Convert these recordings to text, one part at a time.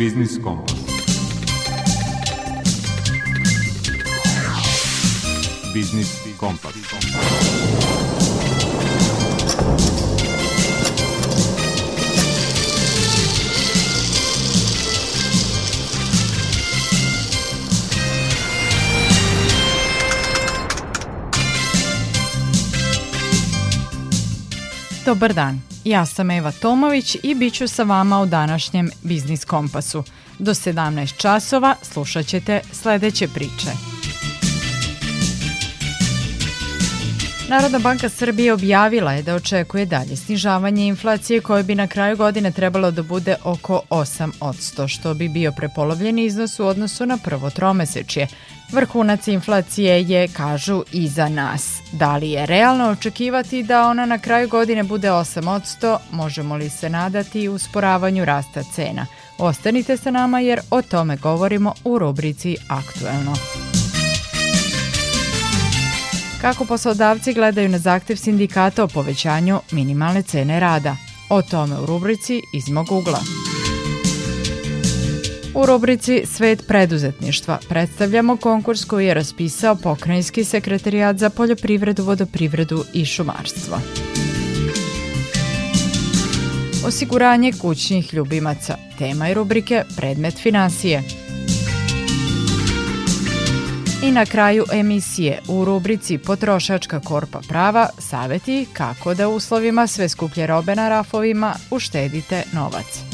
Biznis Kompas. Biznis Kompas. Dobar dan, ja sam Eva Tomović i bit ću sa vama u današnjem Biznis Kompasu. Do 17 časova slušat ćete sledeće priče. Narodna banka Srbije objavila je da očekuje dalje snižavanje inflacije koje bi na kraju godine trebalo da bude oko 8%, što bi bio prepolovljen iznos u odnosu na prvo tromesečje. Vrhunac inflacije je, kažu, iza nas. Da li je realno očekivati da ona na kraju godine bude 8%, možemo li se nadati usporavanju rasta cena? Ostanite sa nama jer o tome govorimo u rubrici Aktuelno. Kako poslodavci gledaju na zahtev sindikata o povećanju minimalne cene rada? O tome u rubrici Iz mog ugla. U rubrici Svet preduzetništva predstavljamo konkurs koji je raspisao Pokrajinski sekretarijat za poljoprivredu, vodoprivredu i šumarstvo. Osiguranje kućnih ljubimaca. Tema i rubrike Predmet financije. I na kraju emisije u rubrici Potrošačka korpa prava saveti kako da uslovima sve skuplje robe na rafovima uštedite novac.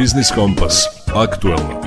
Biznis Kompas. Aktualno.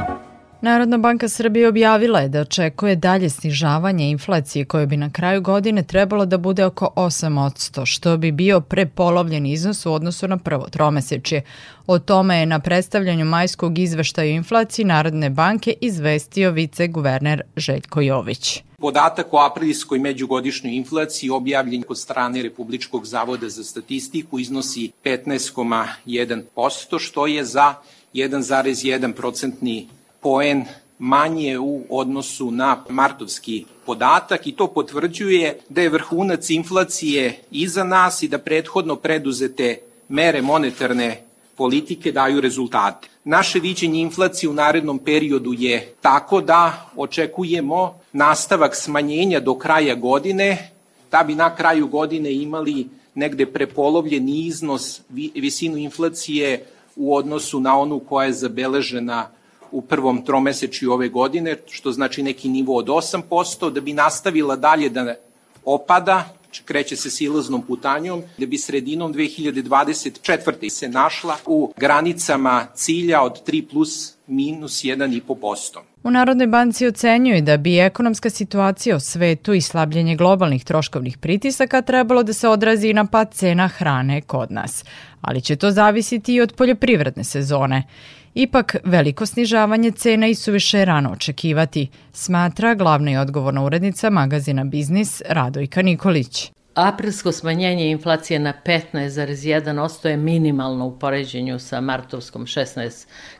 Narodna banka Srbije objavila je da očekuje dalje snižavanje inflacije koje bi na kraju godine trebalo da bude oko 8%, što bi bio prepolovljen iznos u odnosu na prvo tromesečje. O tome je na predstavljanju majskog izveštaja inflaciji Narodne banke izvestio vice-guverner Željko Jović. Podatak o aprilskoj međugodišnjoj inflaciji objavljen kod strane Republičkog zavoda za statistiku iznosi 15,1%, što je za 1,1 procentni poen manje u odnosu na martovski podatak i to potvrđuje da je vrhunac inflacije iza nas i da prethodno preduzete mere monetarne politike daju rezultate. Naše viđenje inflacije u narednom periodu je tako da očekujemo nastavak smanjenja do kraja godine, da bi na kraju godine imali negde prepolovljen iznos visinu inflacije u odnosu na onu koja je zabeležena u prvom tromesečju ove godine, što znači neki nivo od 8%, da bi nastavila dalje da opada, kreće se silaznom putanjom, da bi sredinom 2024. se našla u granicama cilja od 3 plus minus 1,5%. U Narodnoj banci ocenjuju da bi ekonomska situacija u svetu i slabljenje globalnih troškovnih pritisaka trebalo da se odrazi i na pad cena hrane kod nas, ali će to zavisiti i od poljoprivredne sezone. Ipak, veliko snižavanje cena i suviše rano očekivati, smatra glavna i odgovorna urednica magazina Biznis Radojka Nikolić. Aprilsko smanjenje inflacije na 15,1% je minimalno u poređenju sa martovskom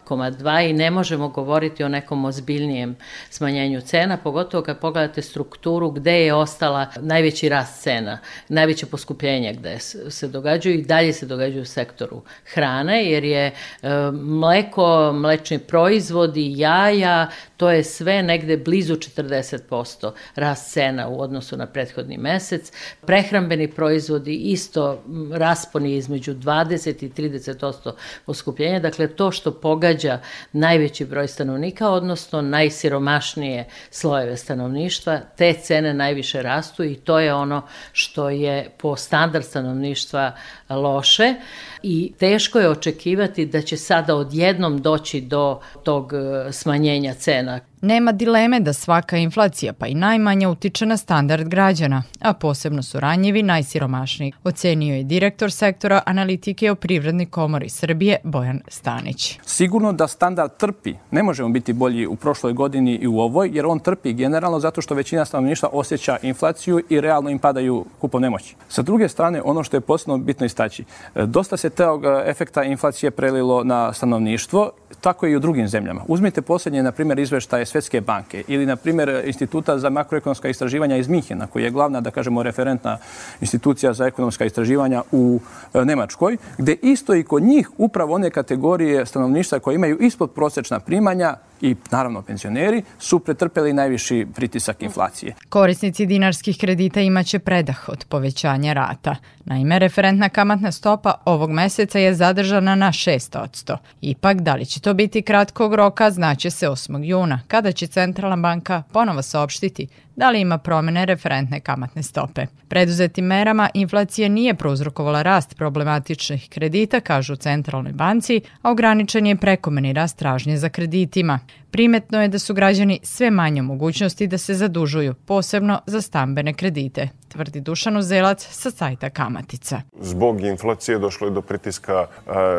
16,2 i ne možemo govoriti o nekom ozbiljnijem smanjenju cena, pogotovo kad pogledate strukturu gde je ostala najveći rast cena, najveće poskupljenje gde se događaju i dalje se događaju u sektoru hrane, jer je e, mleko, mlečni proizvodi, jaja, to je sve negde blizu 40% rast cena u odnosu na prethodni mesec. Prehrambeni proizvodi isto rasponi između 20 i 30% poskupljenja, dakle to što pogađa najveći broj stanovnika, odnosno najsiromašnije slojeve stanovništva, te cene najviše rastu i to je ono što je po standard stanovništva loše i teško je očekivati da će sada odjednom doći do tog e, smanjenja cena. Nema dileme da svaka inflacija, pa i najmanja, utiče na standard građana, a posebno su ranjivi najsiromašniji, ocenio je direktor sektora analitike o Privrednoj komori Srbije Bojan Stanić. Sigurno da standard trpi. Ne možemo biti bolji u prošloj godini i u ovoj, jer on trpi generalno zato što većina stanovništva osjeća inflaciju i realno im padaju kupovne moći. Sa druge strane, ono što je posebno bitno istaći, e, dosta se tog e, efekta inflacije prelilo na stanovništvo, tako i u drugim zemljama. Uzmite poslednje, na primjer, izveštaje Svetske banke ili, na primjer, Instituta za makroekonomska istraživanja iz Minhena, koji je glavna, da kažemo, referentna institucija za ekonomska istraživanja u e, Nemačkoj, gde isto i kod njih upravo one kategorije stanovništva koje imaju ispod prosečna primanja i naravno penzioneri su pretrpeli najviši pritisak inflacije. Korisnici dinarskih kredita imaće predah od povećanja rata. Naime, referentna kamatna stopa ovog meseca je zadržana na 6%. Ipak, da li će to biti kratkog roka, znaće se 8. juna, kada će Centralna banka ponovo saopštiti da li ima promene referentne kamatne stope. Preduzetim merama inflacija nije prouzrokovala rast problematičnih kredita, kažu u Centralnoj banci, a ograničen je prekomeni rast tražnje za kreditima. Primetno je da su građani sve manje mogućnosti da se zadužuju, posebno za stambene kredite, tvrdi Dušan Uzelac sa sajta Kamatica. Zbog inflacije došlo je do pritiska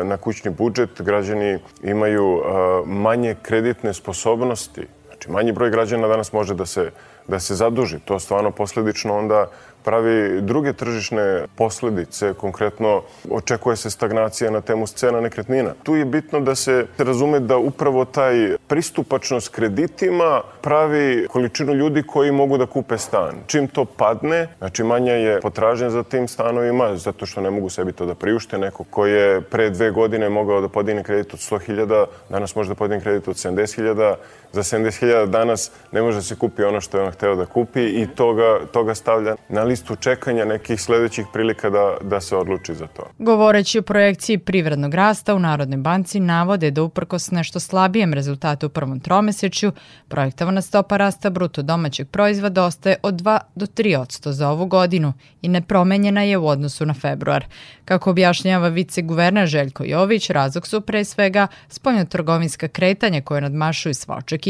na kućni budžet. Građani imaju manje kreditne sposobnosti. Znači, manji broj građana danas može da se da se zaduži. To stvarno posledično onda pravi druge tržišne posledice, konkretno očekuje se stagnacija na temu scena nekretnina. Tu je bitno da se razume da upravo taj pristupačnost kreditima pravi količinu ljudi koji mogu da kupe stan. Čim to padne, znači manja je potražnja za tim stanovima, zato što ne mogu sebi to da priušte. Neko ko je pre dve godine mogao da podigne kredit od 100.000, danas može da podigne kredit od 70.000, za 70.000 danas ne može da se kupi ono što je on hteo da kupi i toga, toga stavlja na listu listu čekanja nekih sledećih prilika da, da se odluči za to. Govoreći o projekciji privrednog rasta u Narodnoj banci navode da uprkos nešto slabijem rezultatu u prvom tromesečju, projektovana stopa rasta bruto domaćeg proizvoda ostaje od 2 do 3 odsto za ovu godinu i nepromenjena je u odnosu na februar. Kako objašnjava vice-guverner Željko Jović, razlog su pre svega spoljnotrgovinska kretanja koje nadmašuju sva očekivanja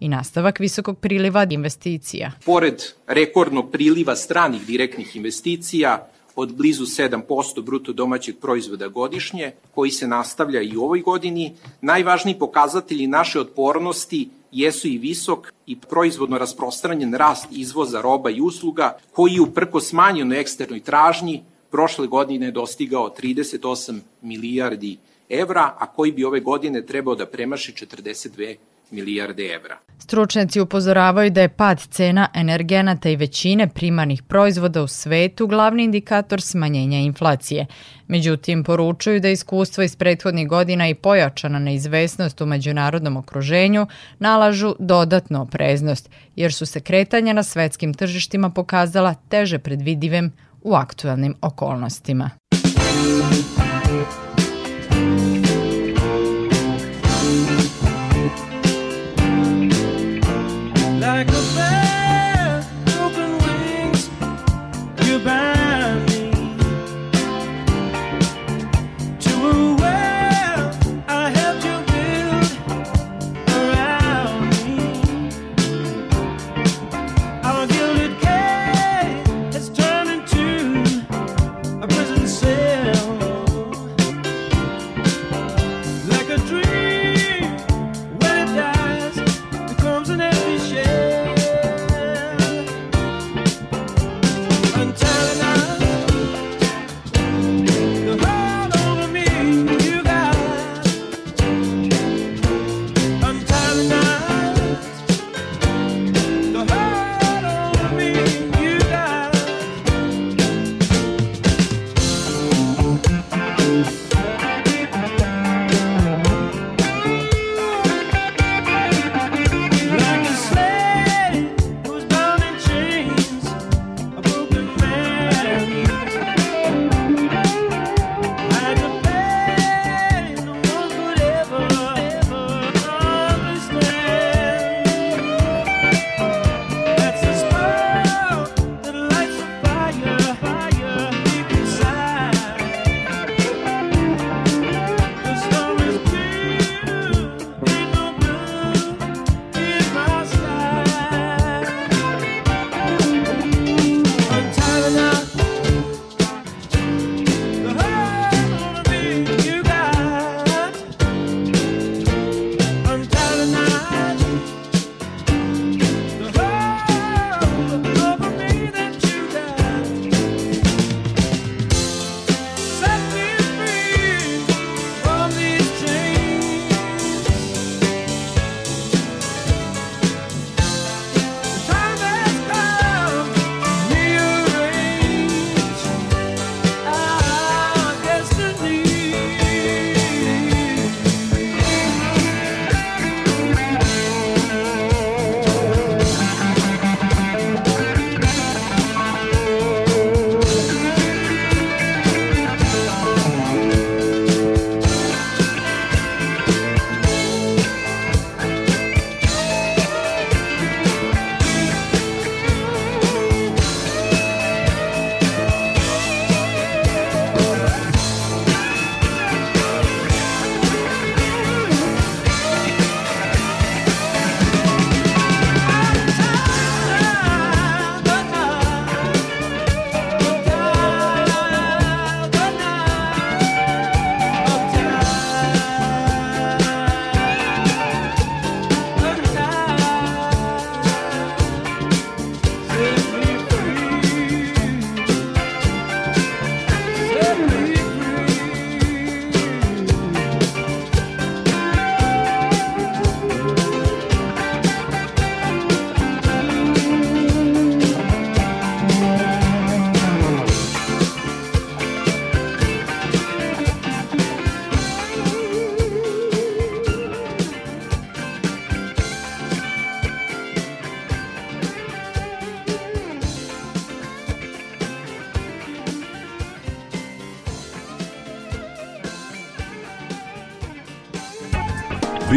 i nastavak visokog priliva investicija. Pored rekordnog priliva stranih direktnih investicija od blizu 7% bruto domaćeg proizvoda godišnje, koji se nastavlja i u ovoj godini, najvažniji pokazatelji naše otpornosti jesu i visok i proizvodno rasprostranjen rast izvoza roba i usluga, koji je uprko smanjenoj eksternoj tražnji prošle godine dostigao 38 milijardi evra, a koji bi ove godine trebao da premaši 42 milijarde evra. Stručnjaci upozoravaju da je pad cena energenata i većine primarnih proizvoda u svetu glavni indikator smanjenja inflacije. Međutim, poručuju da iskustvo iz prethodnih godina i pojačana neizvesnost u međunarodnom okruženju nalažu dodatnu opreznost, jer su se kretanja na svetskim tržištima pokazala teže predvidivim u aktuelnim okolnostima. Like a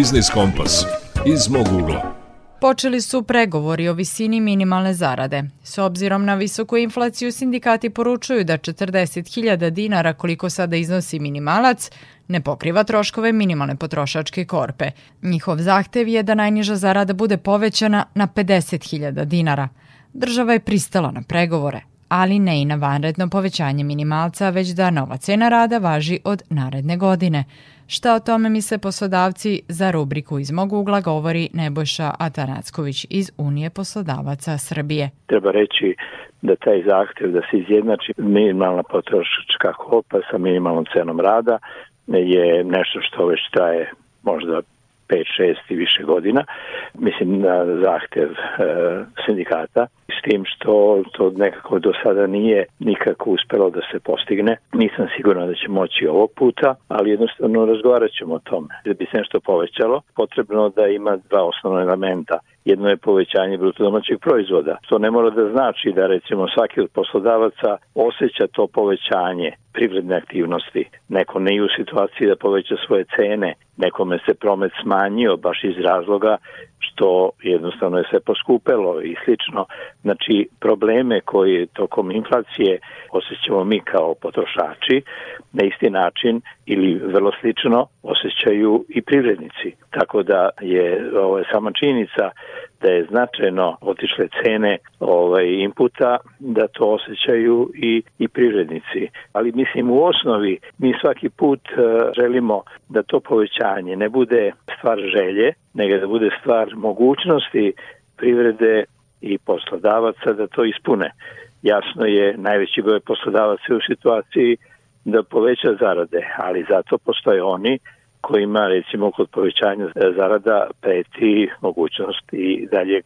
Biznis Kompas iz mog ugla. Počeli su pregovori o visini minimalne zarade. S obzirom na visoku inflaciju, sindikati poručuju da 40.000 dinara koliko sada iznosi minimalac ne pokriva troškove minimalne potrošačke korpe. Njihov zahtev je da najniža zarada bude povećana na 50.000 dinara. Država je pristala na pregovore, ali ne i na vanredno povećanje minimalca, već da nova cena rada važi od naredne godine. Šta o tome misle poslodavci za rubriku iz mog ugla govori Nebojša Atanacković iz Unije poslodavaca Srbije. Treba reći da taj zahtev da se izjednači minimalna potrošačka korpa sa minimalnom cenom rada je nešto što već traje možda 5, 6 i više godina, mislim na zahtev e, sindikata, s tim što to nekako do sada nije nikako uspelo da se postigne. Nisam siguran da će moći ovog puta, ali jednostavno razgovarat ćemo o tome. Da bi se nešto povećalo, potrebno da ima dva osnovna elementa jedno je povećanje bruto domaćeg proizvoda. To ne mora da znači da recimo svaki od poslodavaca osjeća to povećanje privredne aktivnosti. Neko ne je u situaciji da poveća svoje cene, nekome se promet smanjio baš iz razloga što jednostavno je sve poskupelo i slično. Znači, probleme koje tokom inflacije osjećamo mi kao potrošači, na isti način ili vrlo slično osjećaju i privrednici. Tako da je ovo, sama činjenica da je značajno otišle cene ovaj, inputa, da to osjećaju i, i privrednici. Ali mislim u osnovi mi svaki put uh, želimo da to povećanje ne bude stvar želje, nego da bude stvar mogućnosti privrede i poslodavaca da to ispune. Jasno je, najveći broj poslodavaca u situaciji da poveća zarade, ali zato postoje oni kojima recimo kod povećanja zarada preti mogućnost i daljeg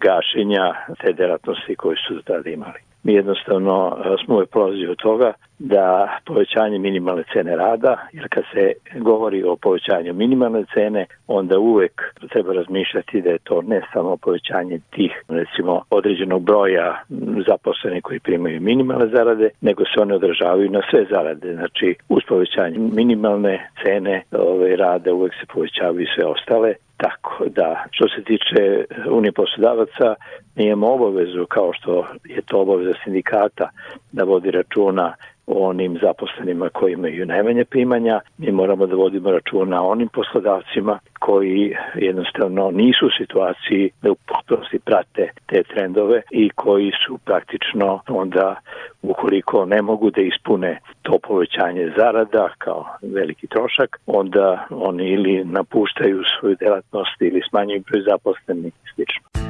gašenja te delatnosti koje su tada imali. Mi jednostavno smo uvek prolazi od toga da povećanje minimalne cene rada, jer kad se govori o povećanju minimalne cene, onda uvek treba razmišljati da je to ne samo povećanje tih, recimo, određenog broja zaposlenih koji primaju minimalne zarade, nego se one odražavaju na sve zarade. Znači, uz povećanje minimalne cene ove, rada uvek se povećavaju sve ostale Tako da, što se tiče Unije poslodavaca, nijemo obavezu, kao što je to obaveza sindikata, da vodi računa onim zaposlenima koji imaju najmanje primanja. Mi moramo da vodimo računa onim poslodavcima koji jednostavno nisu u situaciji da u potpunosti prate te trendove i koji su praktično onda ukoliko ne mogu da ispune to povećanje zarada kao veliki trošak, onda oni ili napuštaju svoju delatnost ili smanjuju broj zaposlenih i slično.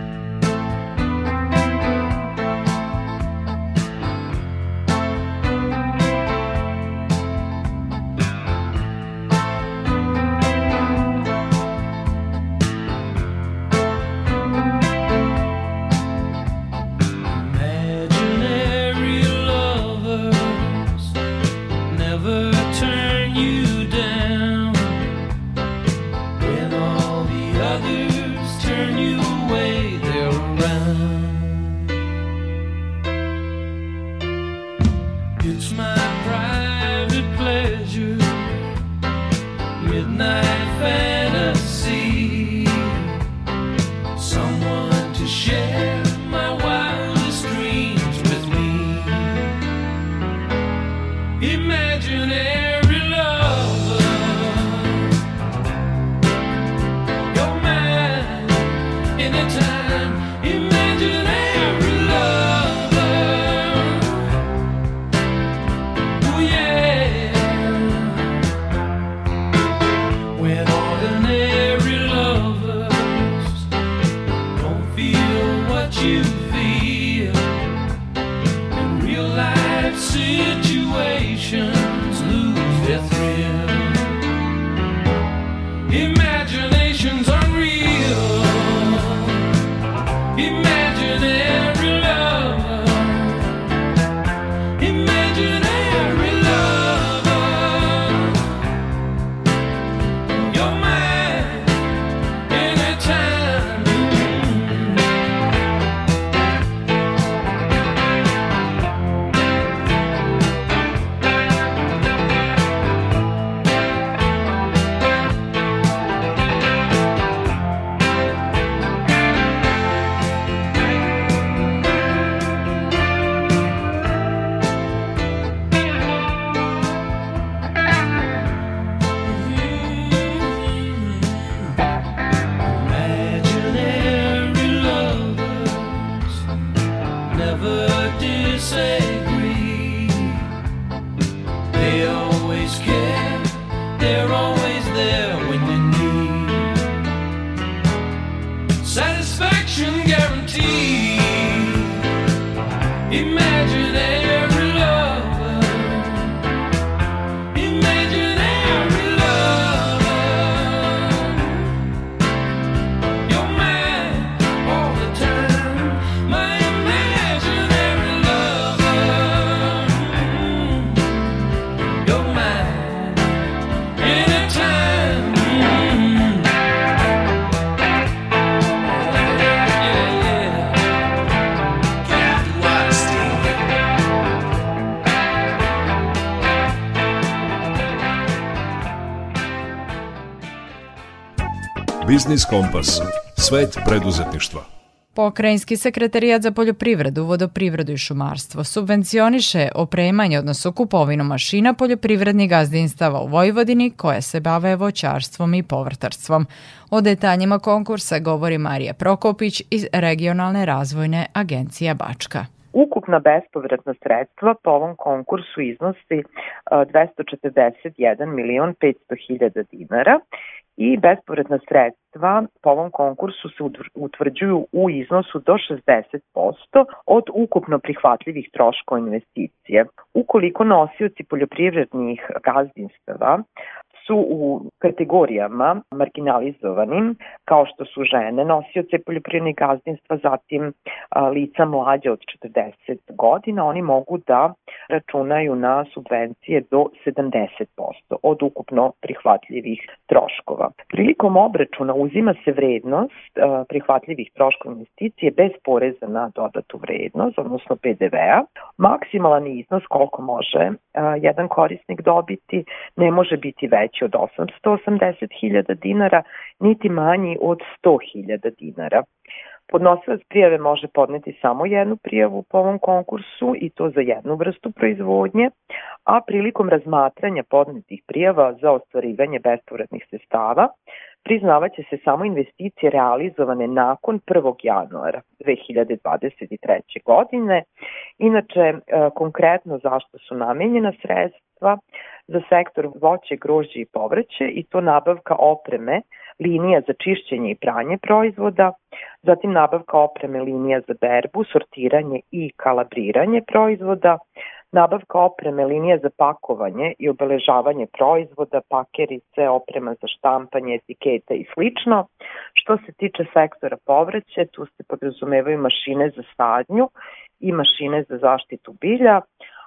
Biznis Kompas. Svet preduzetništva. Pokrajinski sekretarijat za poljoprivredu, vodoprivredu i šumarstvo subvencioniše opremanje, odnosno kupovinu mašina poljoprivrednih gazdinstava u Vojvodini koje se bave voćarstvom i povrtarstvom. O detaljima konkursa govori Marija Prokopić iz Regionalne razvojne agencije Bačka. Ukupna bespovratna sredstva po ovom konkursu iznosi e, 241 milion 500 hiljada dinara i bespovratna sredstva po ovom konkursu se utv- utvrđuju u iznosu do 60% od ukupno prihvatljivih troškova investicije. Ukoliko nosioci poljoprivrednih gazdinstava su u kategorijama marginalizovanim, kao što su žene, nosioce poljoprivrednih gazdinstva, zatim lica mlađe od 40 godina, oni mogu da računaju na subvencije do 70% od ukupno prihvatljivih troškova. Prilikom obračuna uzima se vrednost prihvatljivih troškova investicije bez poreza na dodatu vrednost, odnosno PDV-a. Maksimalan iznos koliko može jedan korisnik dobiti ne može biti veći od 880.000 dinara, niti manji od 100.000 dinara. Podnosilac prijave može podneti samo jednu prijavu po ovom konkursu i to za jednu vrstu proizvodnje, a prilikom razmatranja podnetih prijava za ostvarivanje bespovratnih sredstava priznavaće se samo investicije realizovane nakon 1. januara 2023. godine. Inače, e, konkretno zašto su namenjena sredstva za sektor voće, grožđe i povrće i to nabavka opreme, linija za čišćenje i pranje proizvoda, zatim nabavka opreme linija za berbu, sortiranje i kalabriranje proizvoda, nabavka opreme linija za pakovanje i obeležavanje proizvoda, pakerice, oprema za štampanje, etikete i slično. Što se tiče sektora povrće, tu se podrazumevaju mašine za sadnju i mašine za zaštitu bilja,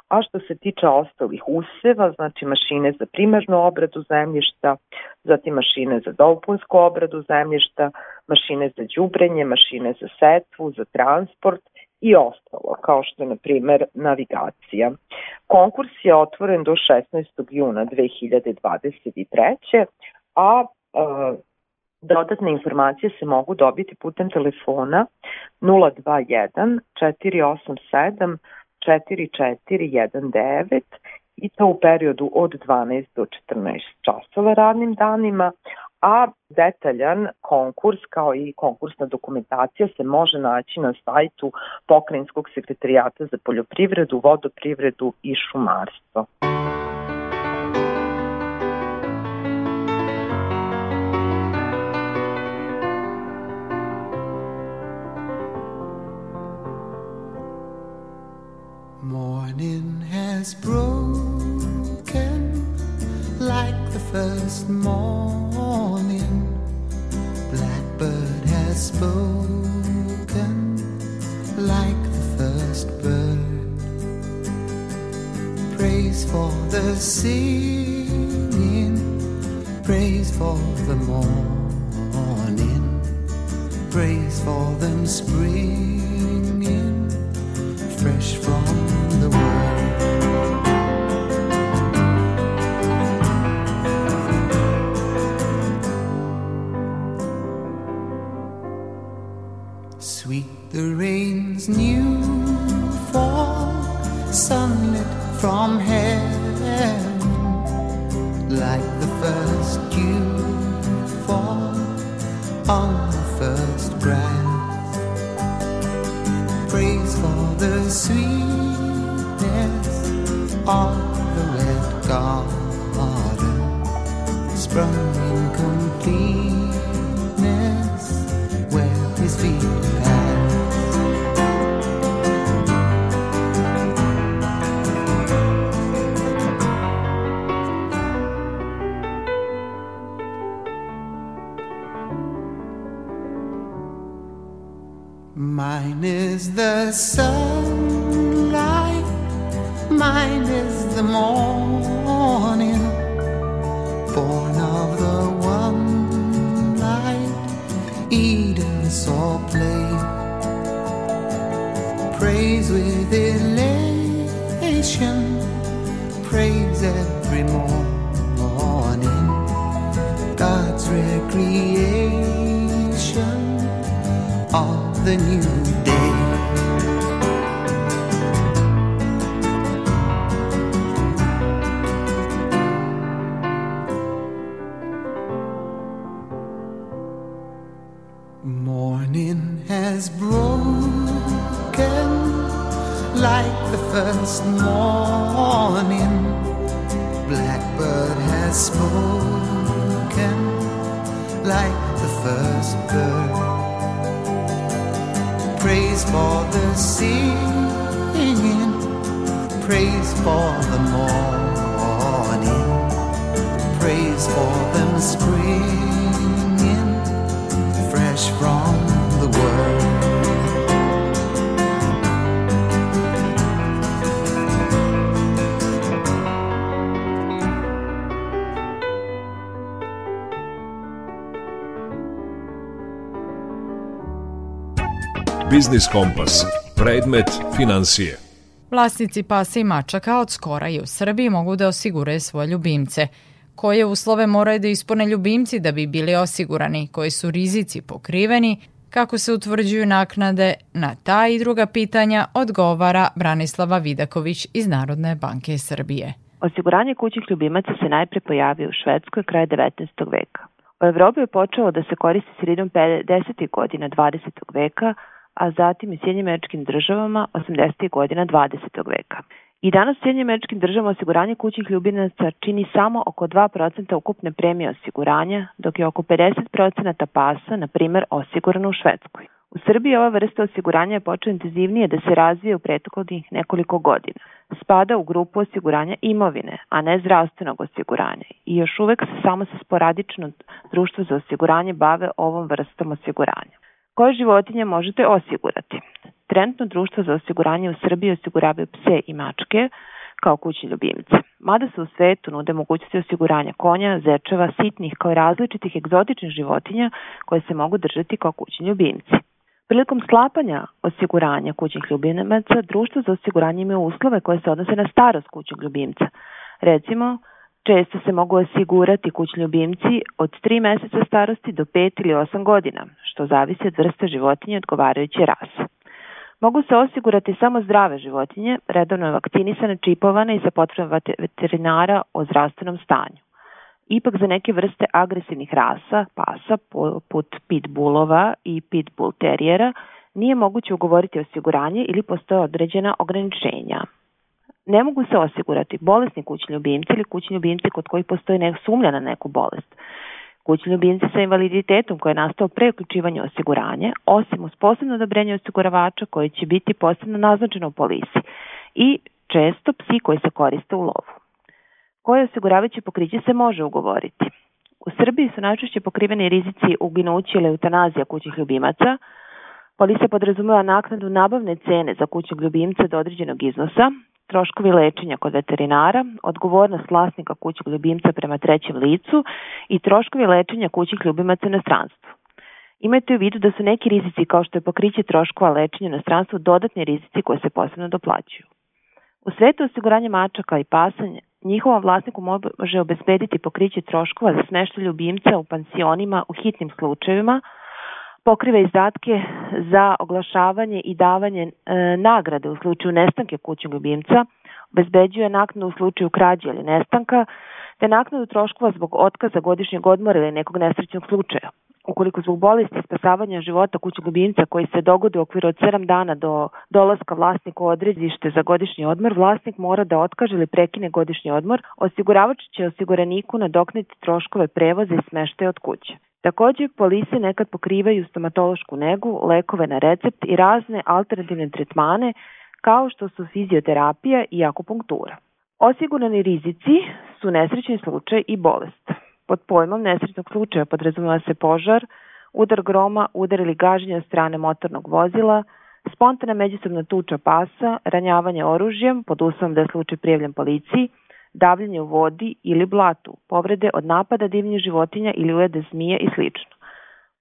a što se tiče ostalih useva, znači mašine za primarnu obradu zemljišta, zatim mašine za dopunsku obradu zemljišta, mašine za đubrenje, mašine za setvu, za transport i ostalo, kao što je, na primer, navigacija. Konkurs je otvoren do 16. juna 2023. a e, Dodatne informacije se mogu dobiti putem telefona 021 487 4419 i to u periodu od 12 do 14 časova radnim danima, a detaljan konkurs kao i konkursna dokumentacija se može naći na sajtu Pokrajinskog sekretarijata za poljoprivredu, vodoprivredu i šumarstvo. Morning has broken like the first morning. Has spoken like the first bird. Praise for the singing, praise for the morning, praise for them springing fresh from the rain's new fall, sunlit from heaven, like the first dew fall on the first grass. Praise for the sweetness of the red garden, sprung Biznis Kompas. Predmet financije. Vlasnici pasa i mačaka od skora i u Srbiji mogu da osiguraju svoje ljubimce. Koje uslove moraju da ispune ljubimci da bi bili osigurani, koji su rizici pokriveni, kako se utvrđuju naknade, na ta i druga pitanja odgovara Branislava Vidaković iz Narodne banke Srbije. Osiguranje kućnih ljubimaca se najpre pojavio u Švedskoj kraj 19. veka. U Evropi je počelo da se koristi sredinom 50. godina 20. veka, a zatim i Sjednjim američkim državama 80. godina 20. veka. I danas u Sjednjim američkim državama osiguranje kućnih ljubimaca čini samo oko 2% ukupne premije osiguranja, dok je oko 50% pasa, na primer, osigurano u Švedskoj. U Srbiji ova vrsta osiguranja je počela intenzivnije da se razvije u prethodnih nekoliko godina. Spada u grupu osiguranja imovine, a ne zdravstvenog osiguranja i još uvek se samo se sporadično društvo za osiguranje bave ovom vrstom osiguranja. Koje životinje možete osigurati? Trenutno društvo za osiguranje u Srbiji osiguravaju pse i mačke kao kućni ljubimci. Mada se u svetu nude mogućnosti osiguranja konja, zečeva, sitnih kao i različitih egzotičnih životinja koje se mogu držati kao kućni ljubimci. Prilikom sklapanja osiguranja kućnih ljubimaca, društvo za osiguranje ima uslove koje se odnose na starost kućnog ljubimca. Recimo, često se mogu osigurati kućni ljubimci od 3 meseca starosti do 5 ili 8 godina, što zavisi od vrste životinje odgovarajuće rase. Mogu se osigurati samo zdrave životinje, redovno vakcinisane, čipovane i sa potvrdom veterinara o zdravstvenom stanju. Ipak za neke vrste agresivnih rasa, pasa, poput pitbullova i pitbull terijera, nije moguće ugovoriti osiguranje ili postoje određena ograničenja. Ne mogu se osigurati bolesni kućni ljubimci ili kućni ljubimci kod kojih postoji nek sumnja na neku bolest. Kućni ljubimci sa invaliditetom koji je nastao pre uključivanja osiguranja, osim uz posebno odobrenje osiguravača koji će biti posebno naznačeno u polisi i često psi koji se koriste u lovu. Koje osiguravajuće pokriće se može ugovoriti? U Srbiji su najčešće pokriveni rizici uginuća ili eutanazija kućnih ljubimaca, Polisa podrazumeva naknadu nabavne cene za kućnog ljubimca do određenog iznosa, troškovi lečenja kod veterinara, odgovornost vlasnika kućnog ljubimca prema trećem licu i troškovi lečenja kućnih ljubimaca na stranstvu. Imajte u vidu da su neki rizici kao što je pokriće troškova lečenja na stranstvu dodatni rizici koje se posebno doplaćuju. U svetu osiguranja mačaka i pasanja njihovom vlasniku može obezbediti pokriće troškova za smeštaj ljubimca u pansionima u hitnim slučajevima, pokriva izdatke za oglašavanje i davanje e, nagrade u slučaju nestanke kućnog ljubimca, obezbeđuje naknadu u slučaju krađe ili nestanka, te naknadu troškova zbog otkaza godišnjeg odmora ili nekog nesrećnog slučaja. Ukoliko zbog bolesti spasavanja života kućnog ljubimca koji se dogodi u okviru od 7 dana do dolaska vlasnika u odredište za godišnji odmor, vlasnik mora da otkaže ili prekine godišnji odmor, osiguravač će osiguraniku nadokniti troškove prevoza i smeštaja od kuće. Takođe, polise nekad pokrivaju stomatološku negu, lekove na recept i razne alternativne tretmane kao što su fizioterapija i akupunktura. Osigurani rizici su nesrećni slučaj i bolest. Pod pojmom nesrećnog slučaja podrazumeva se požar, udar groma, udar ili gaženje od strane motornog vozila, spontana međusobna tuča pasa, ranjavanje oružjem, pod uslovom da je slučaj prijavljen policiji, davljenje u vodi ili blatu, povrede od napada divnjih životinja ili ujede zmije i sl.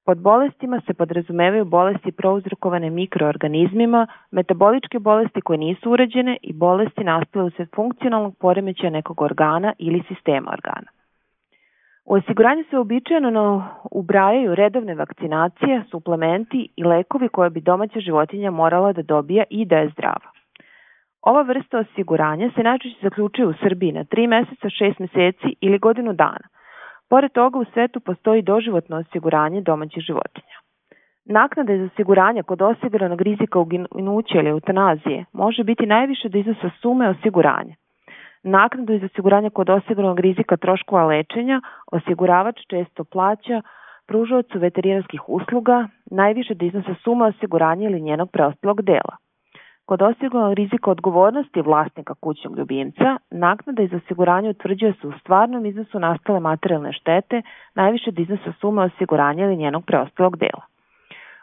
Pod bolestima se podrazumevaju bolesti prouzrokovane mikroorganizmima, metaboličke bolesti koje nisu uređene i bolesti nastale usled funkcionalnog poremećaja nekog organa ili sistema organa. U osiguranju se običajeno ubrajaju redovne vakcinacije, suplementi i lekovi koje bi domaća životinja morala da dobija i da je zdrava. Ova vrsta osiguranja se najčešće zaključuje u Srbiji na 3 meseca, 6 meseci ili godinu dana. Pored toga u svetu postoji doživotno osiguranje domaćih životinja. Naknada iz osiguranja kod osiguranog rizika uginuća ili eutanazije može biti najviše do iznosa sume osiguranja. Naknadu iz osiguranja kod osiguranog rizika troškova lečenja osiguravač često plaća pružaocu veterinarskih usluga najviše do iznosa suma osiguranja ili njenog preostalog dela. Kod osiguranog rizika odgovornosti vlasnika kućnog ljubimca, naknada iz osiguranja utvrđuje se u stvarnom iznosu nastale materijalne štete najviše do iznosa sume osiguranja ili njenog preostalog dela.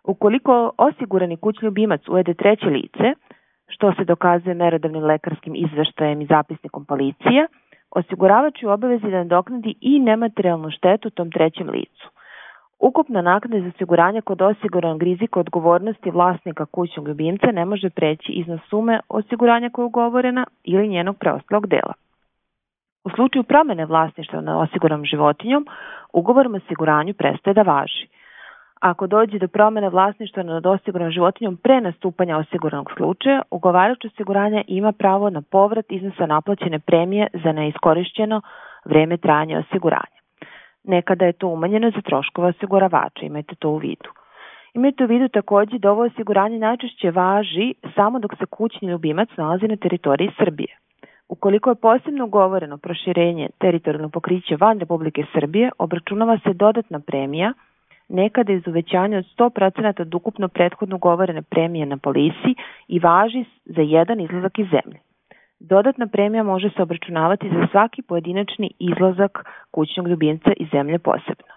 Ukoliko osigurani kućni ljubimac ujede treće lice, što se dokazuje merodavnim lekarskim izveštajem i zapisnikom policije, osiguravač je u obavezi da nadoknadi i nematerijalnu štetu tom trećem licu. Ukupna naknada za osiguranje kod osiguranog rizika odgovornosti vlasnika kućnog ljubimca ne može preći iznos sume osiguranja koja je ugovorena ili njenog preostalog dela. U slučaju promene vlasništva na osiguranom životinjom, ugovorom osiguranju prestaje da važi. Ako dođe do promene vlasništva nad osiguranom životinjom pre nastupanja osiguranog slučaja, ugovarač osiguranja ima pravo na povrat iznosa naplaćene premije za neiskorišćeno vreme trajanja osiguranja. Nekada je to umanjeno za troškove osiguravača, imajte to u vidu. Imajte u vidu takođe da ovo osiguranje najčešće važi samo dok se kućni ljubimac nalazi na teritoriji Srbije. Ukoliko je posebno ugovoreno proširenje teritorijalnog pokrića van Republike Srbije, obračunava se dodatna premija, nekada iz uvećanja od 100% od ukupno prethodno ugovorene premije na polisi i važi za jedan izlazak iz zemlje. Dodatna premija može se obračunavati za svaki pojedinačni izlazak kućnog ljubimca iz zemlje posebno.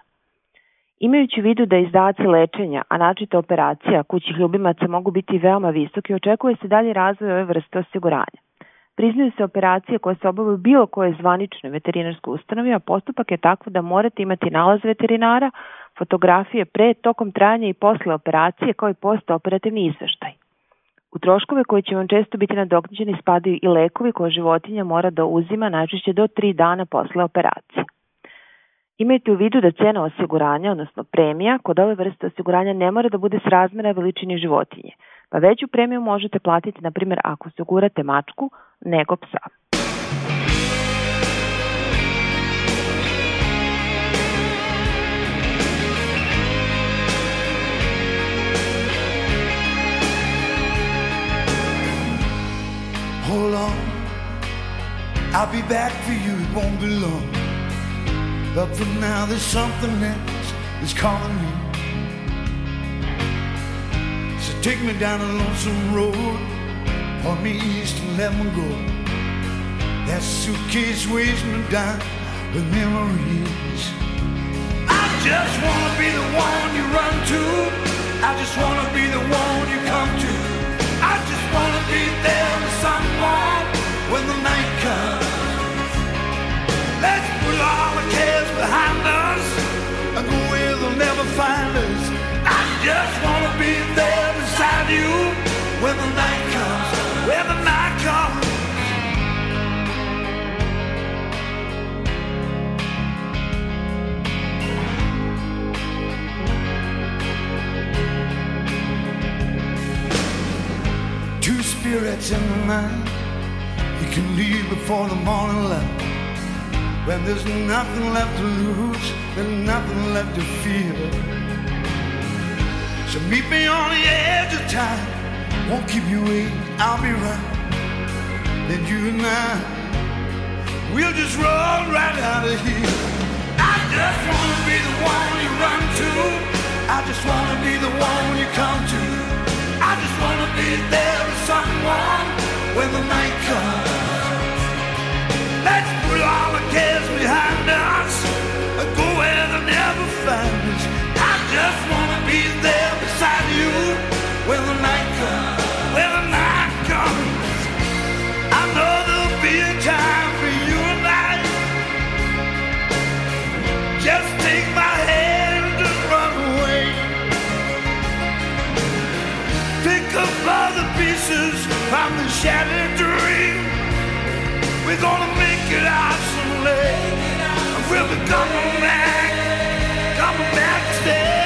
Imajući u vidu da izdaci lečenja, a načita operacija kućnih ljubimaca mogu biti veoma visoki, očekuje se dalje razvoj ove vrste osiguranja. Priznaju se operacije koje se obavaju bilo koje zvanične veterinarske ustanovi, a postupak je tako da morate imati nalaz veterinara, fotografije pre, tokom trajanja i posle operacije, kao i postoperativni izveštaj. U troškove koji će vam često biti nadoknađeni spadaju i lekovi koje životinja mora da uzima najčešće do 3 dana posle operacije. Imajte u vidu da cena osiguranja, odnosno premija, kod ove vrste osiguranja ne mora da bude srazmera veličini životinje, pa veću premiju možete platiti, na primjer, ako osigurate mačku nego psa. Hold on, I'll be back for you, it won't be long. But for now, there's something else that's calling me. So take me down a lonesome road, point me east and let me go. That suitcase weighs me down with memories. I just wanna be the one you run to. I just wanna be the one you come to. I just wanna be there behind us and go where they'll never find us. I just wanna be there beside you when the night comes. When the night comes. Two spirits in the night. You can leave before the morning light. When there's nothing left to lose, there's nothing left to fear. So meet me on the edge of time. Won't keep you waiting, I'll be right. Then you and I, we'll just roll right out of here. I just wanna be the one you run to. I just wanna be the one you come to. I just wanna be there with someone when the night comes. Let's cares behind us. I go where they never find us. I just wanna be there beside you when the night comes. When the night comes, I know there'll be a time for you and I. Just take my hand and run away. Pick up all the pieces from the shattered dream. We're gonna make it out lonely. I will be coming back, coming back today.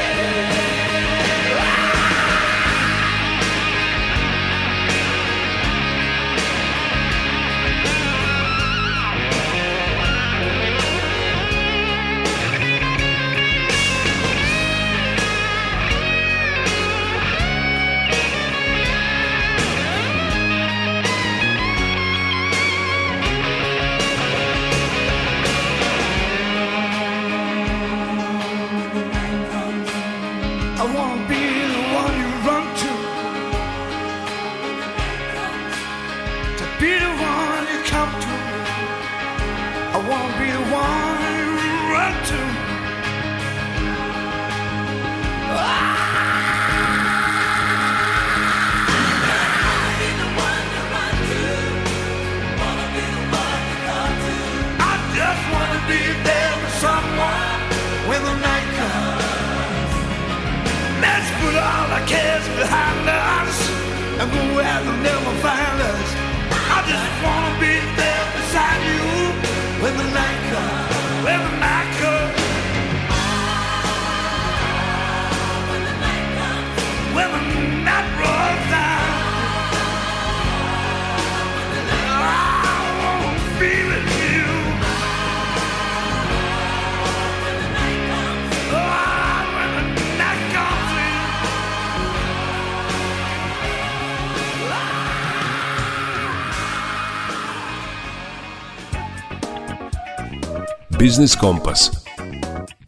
Biznis Kompas.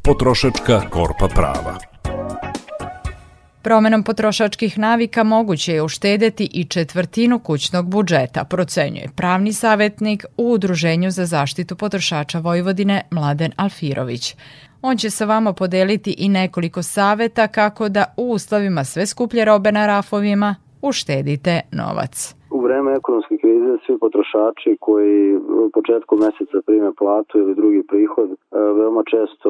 Potrošačka korpa prava. Promenom potrošačkih navika moguće je uštedeti i četvrtinu kućnog budžeta, procenjuje pravni savjetnik u Udruženju za zaštitu potrošača Vojvodine Mladen Alfirović. On će sa vama podeliti i nekoliko saveta kako da u uslovima sve skuplje robe na rafovima uštedite novac. Ekonomske krize svi potrošači koji u početku meseca prime platu ili drugi prihod e, veoma često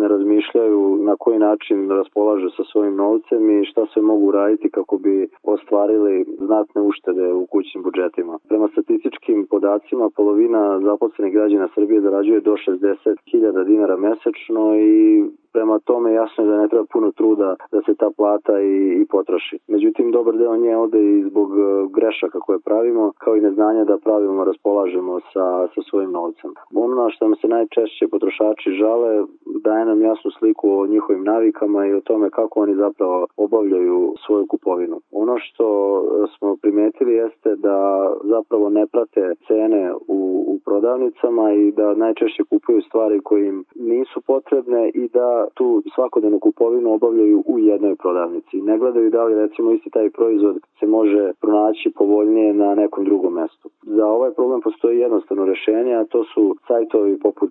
ne razmišljaju na koji način raspolažu sa svojim novcem i šta sve mogu raditi kako bi ostvarili znatne uštede u kućnim budžetima. Prema statističkim podacima polovina zaposlenih građana Srbije zarađuje do 60.000 dinara mesečno i prema tome jasno je da ne treba puno truda da se ta plata i, i potroši. Međutim, dobar deo nje ode i zbog e, grešaka koje pravimo, kao i neznanja da pravilno raspolažemo sa, sa svojim novcem. Ono na što nam se najčešće potrošači žale daje nam jasnu sliku o njihovim navikama i o tome kako oni zapravo obavljaju svoju kupovinu. Ono što e, smo primetili jeste da zapravo ne prate cene u, u prodavnicama i da najčešće kupuju stvari koje im nisu potrebne i da tu svakodnevnu kupovinu obavljaju u jednoj prodavnici. Ne gledaju da li recimo isti taj proizvod se može pronaći povoljnije na nekom drugom mestu. Za ovaj problem postoji jednostavno rešenje, a to su sajtovi poput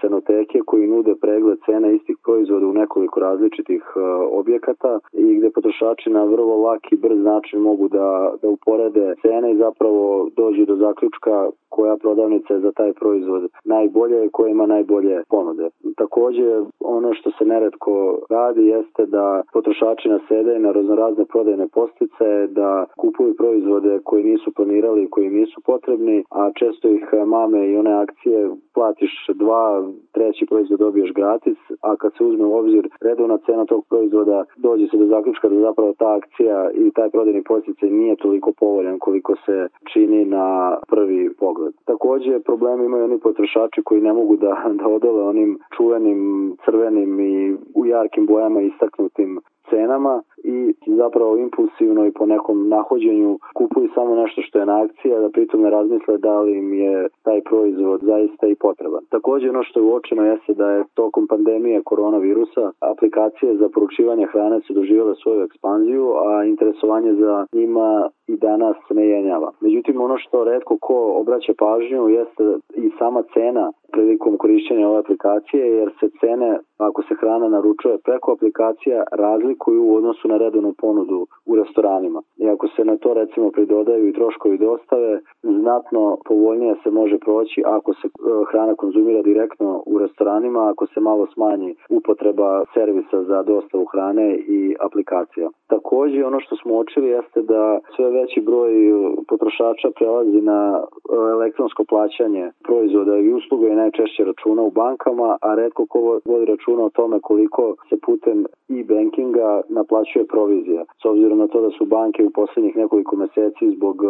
cenoteke koji nude pregled cena istih proizvoda u nekoliko različitih e, objekata i gde potrošači na vrlo lak i brz način mogu da, da uporede cene i zapravo dođu do zaključka koja prodavnica je za taj proizvod najbolje i koja ima najbolje ponude. Takođe, ono što se neretko radi jeste da potrošači nasede na raznorazne prodajne postice, da kupuju proizvode koji nisu planirali i koji nisu potrebni, a često ih mame i one akcije platiš dva, treći proizvod dobiješ gratis, a kad se uzme u obzir redovna cena tog proizvoda, dođe se do zaključka da zapravo ta akcija i taj prodajni posticaj nije toliko povoljan koliko se čini na prvi pogled. Takođe, problemi imaju oni potrošači koji ne mogu da, da odole onim čuvenim crvenim i u jarkim bojama istaknutim cenama i zapravo impulsivno i po nekom nahođenju kupuju samo nešto što je na akciji, a da pritom ne razmisle da li im je taj proizvod zaista i potreban. Takođe ono što je uočeno jeste da je tokom pandemije koronavirusa aplikacije za poručivanje hrane su doživjele svoju ekspanziju, a interesovanje za njima i danas ne jenjava. Međutim, ono što redko ko obraća pažnju jeste i sama cena prilikom korišćenja ove aplikacije, jer se cene, ako se hrana naručuje preko aplikacija, razlikuju u odnosu na redovnu ponudu u restoranima. i ako se na to recimo pridodaju i troškovi dostave, znatno povoljnije se može proći ako se e, hrana konzumira direktno u restoranima, ako se malo smanji upotreba servisa za dostavu hrane i aplikacija. Takođe, ono što smo očili jeste da sve veći broj potrošača prelazi na e, elektronsko plaćanje proizvoda i usluga i najčešće računa u bankama, a redko ko vodi računa o tome koliko se putem e-bankinga naplaćuje provizija. S obzirom na to da su banke u poslednjih nekoliko meseci zbog e,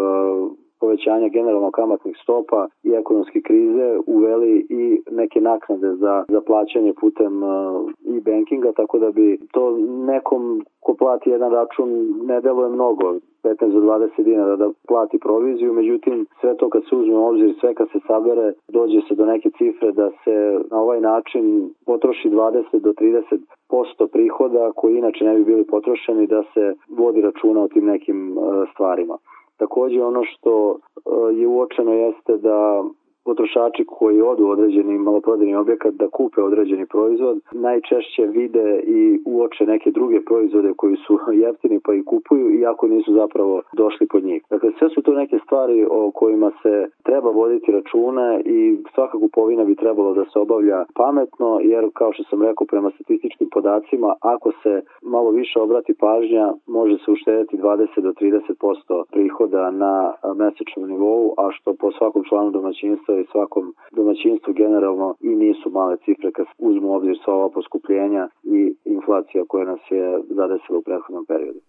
povećanja generalno kamatnih stopa i ekonomske krize uveli i neke naknade za, za plaćanje putem uh, e-bankinga, tako da bi to nekom ko plati jedan račun ne deluje mnogo, 15 do 20 dinara da plati proviziju, međutim sve to kad se uzme u obzir, sve kad se sabere, dođe se do neke cifre da se na ovaj način potroši 20 do 30 posto prihoda koji inače ne bi bili potrošeni da se vodi računa o tim nekim uh, stvarima. Takođe ono što uh, je uočeno jeste da potrošači koji odu u određeni maloprodajni objekat da kupe određeni proizvod, najčešće vide i uoče neke druge proizvode koji su jeftini pa i kupuju iako nisu zapravo došli pod njih. Dakle, sve su to neke stvari o kojima se treba voditi računa i svaka kupovina bi trebalo da se obavlja pametno, jer kao što sam rekao prema statističkim podacima, ako se malo više obrati pažnja, može se uštediti 20 do 30% prihoda na mesečnom nivou, a što po svakom članu domaćinstva i svakom domaćinstvu generalno i nisu male cifre kad uzmu obzir sva ova poskupljenja i inflacija koja nas je zadesila u prethodnom periodu.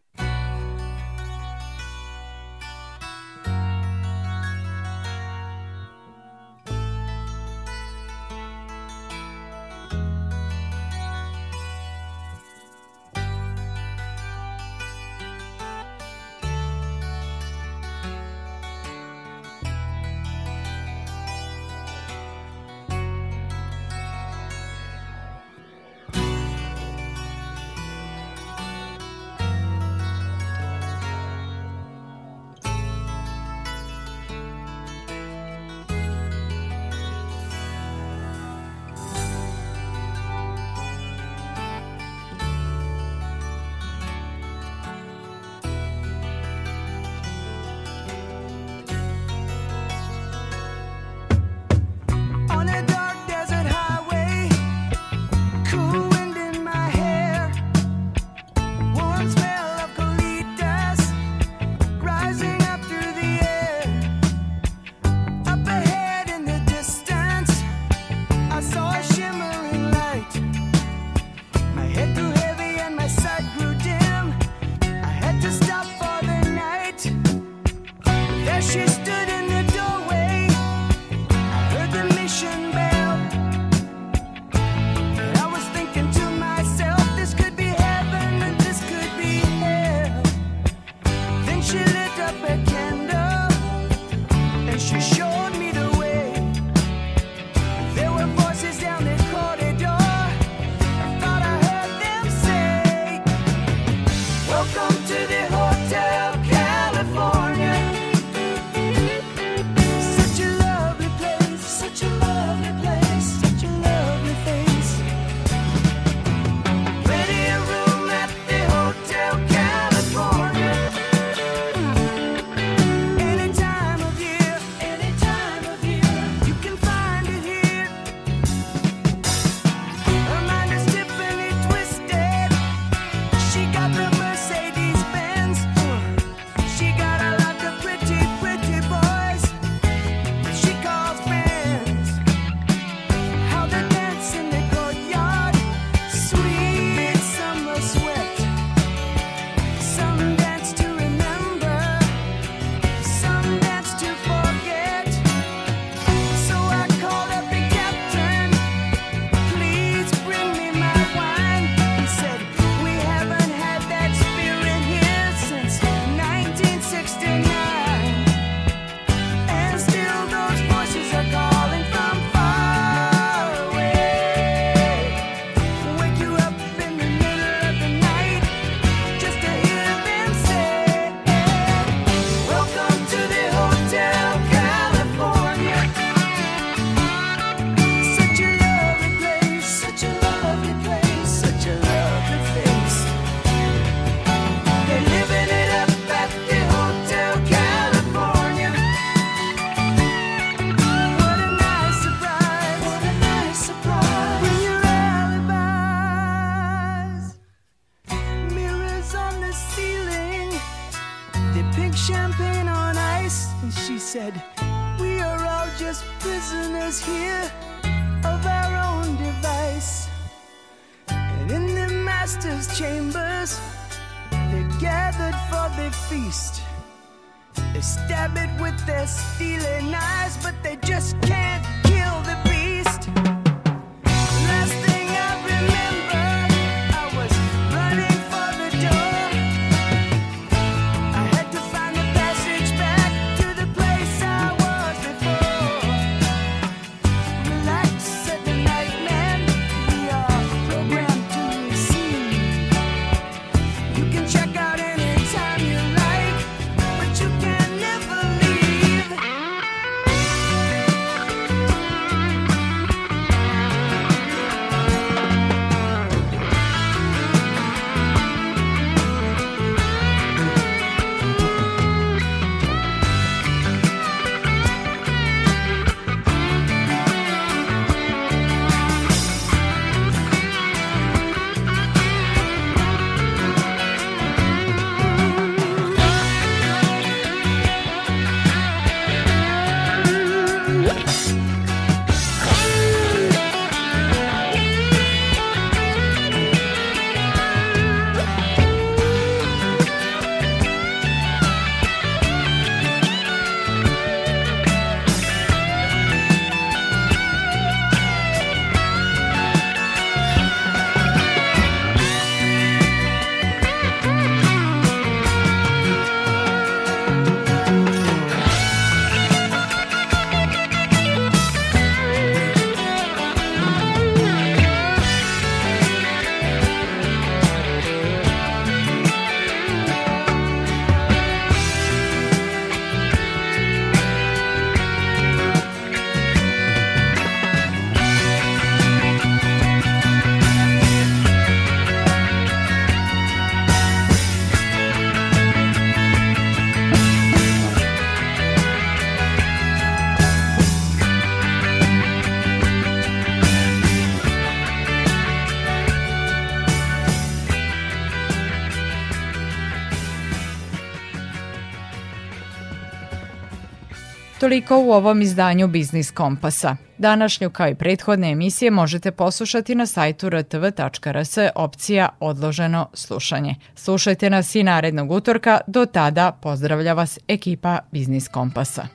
Toliko u ovom izdanju Biznis Kompasa. Današnju kao i prethodne emisije možete poslušati na sajtu rtv.rs opcija odloženo slušanje. Slušajte nas i narednog utorka, do tada pozdravlja vas ekipa Biznis Kompasa.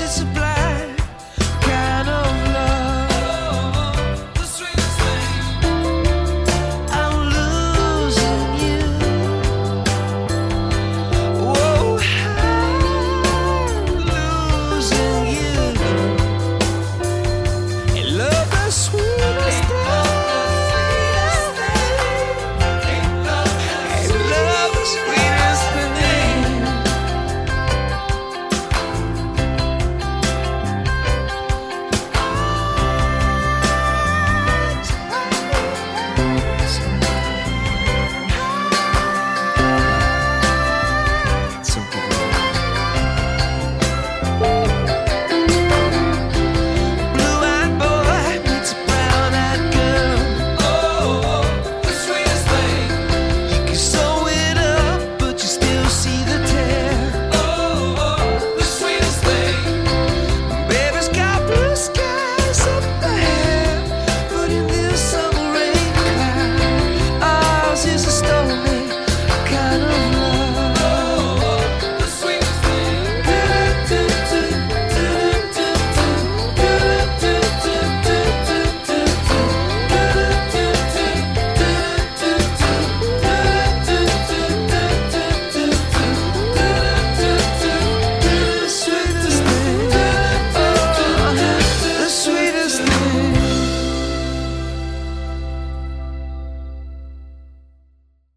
it's a black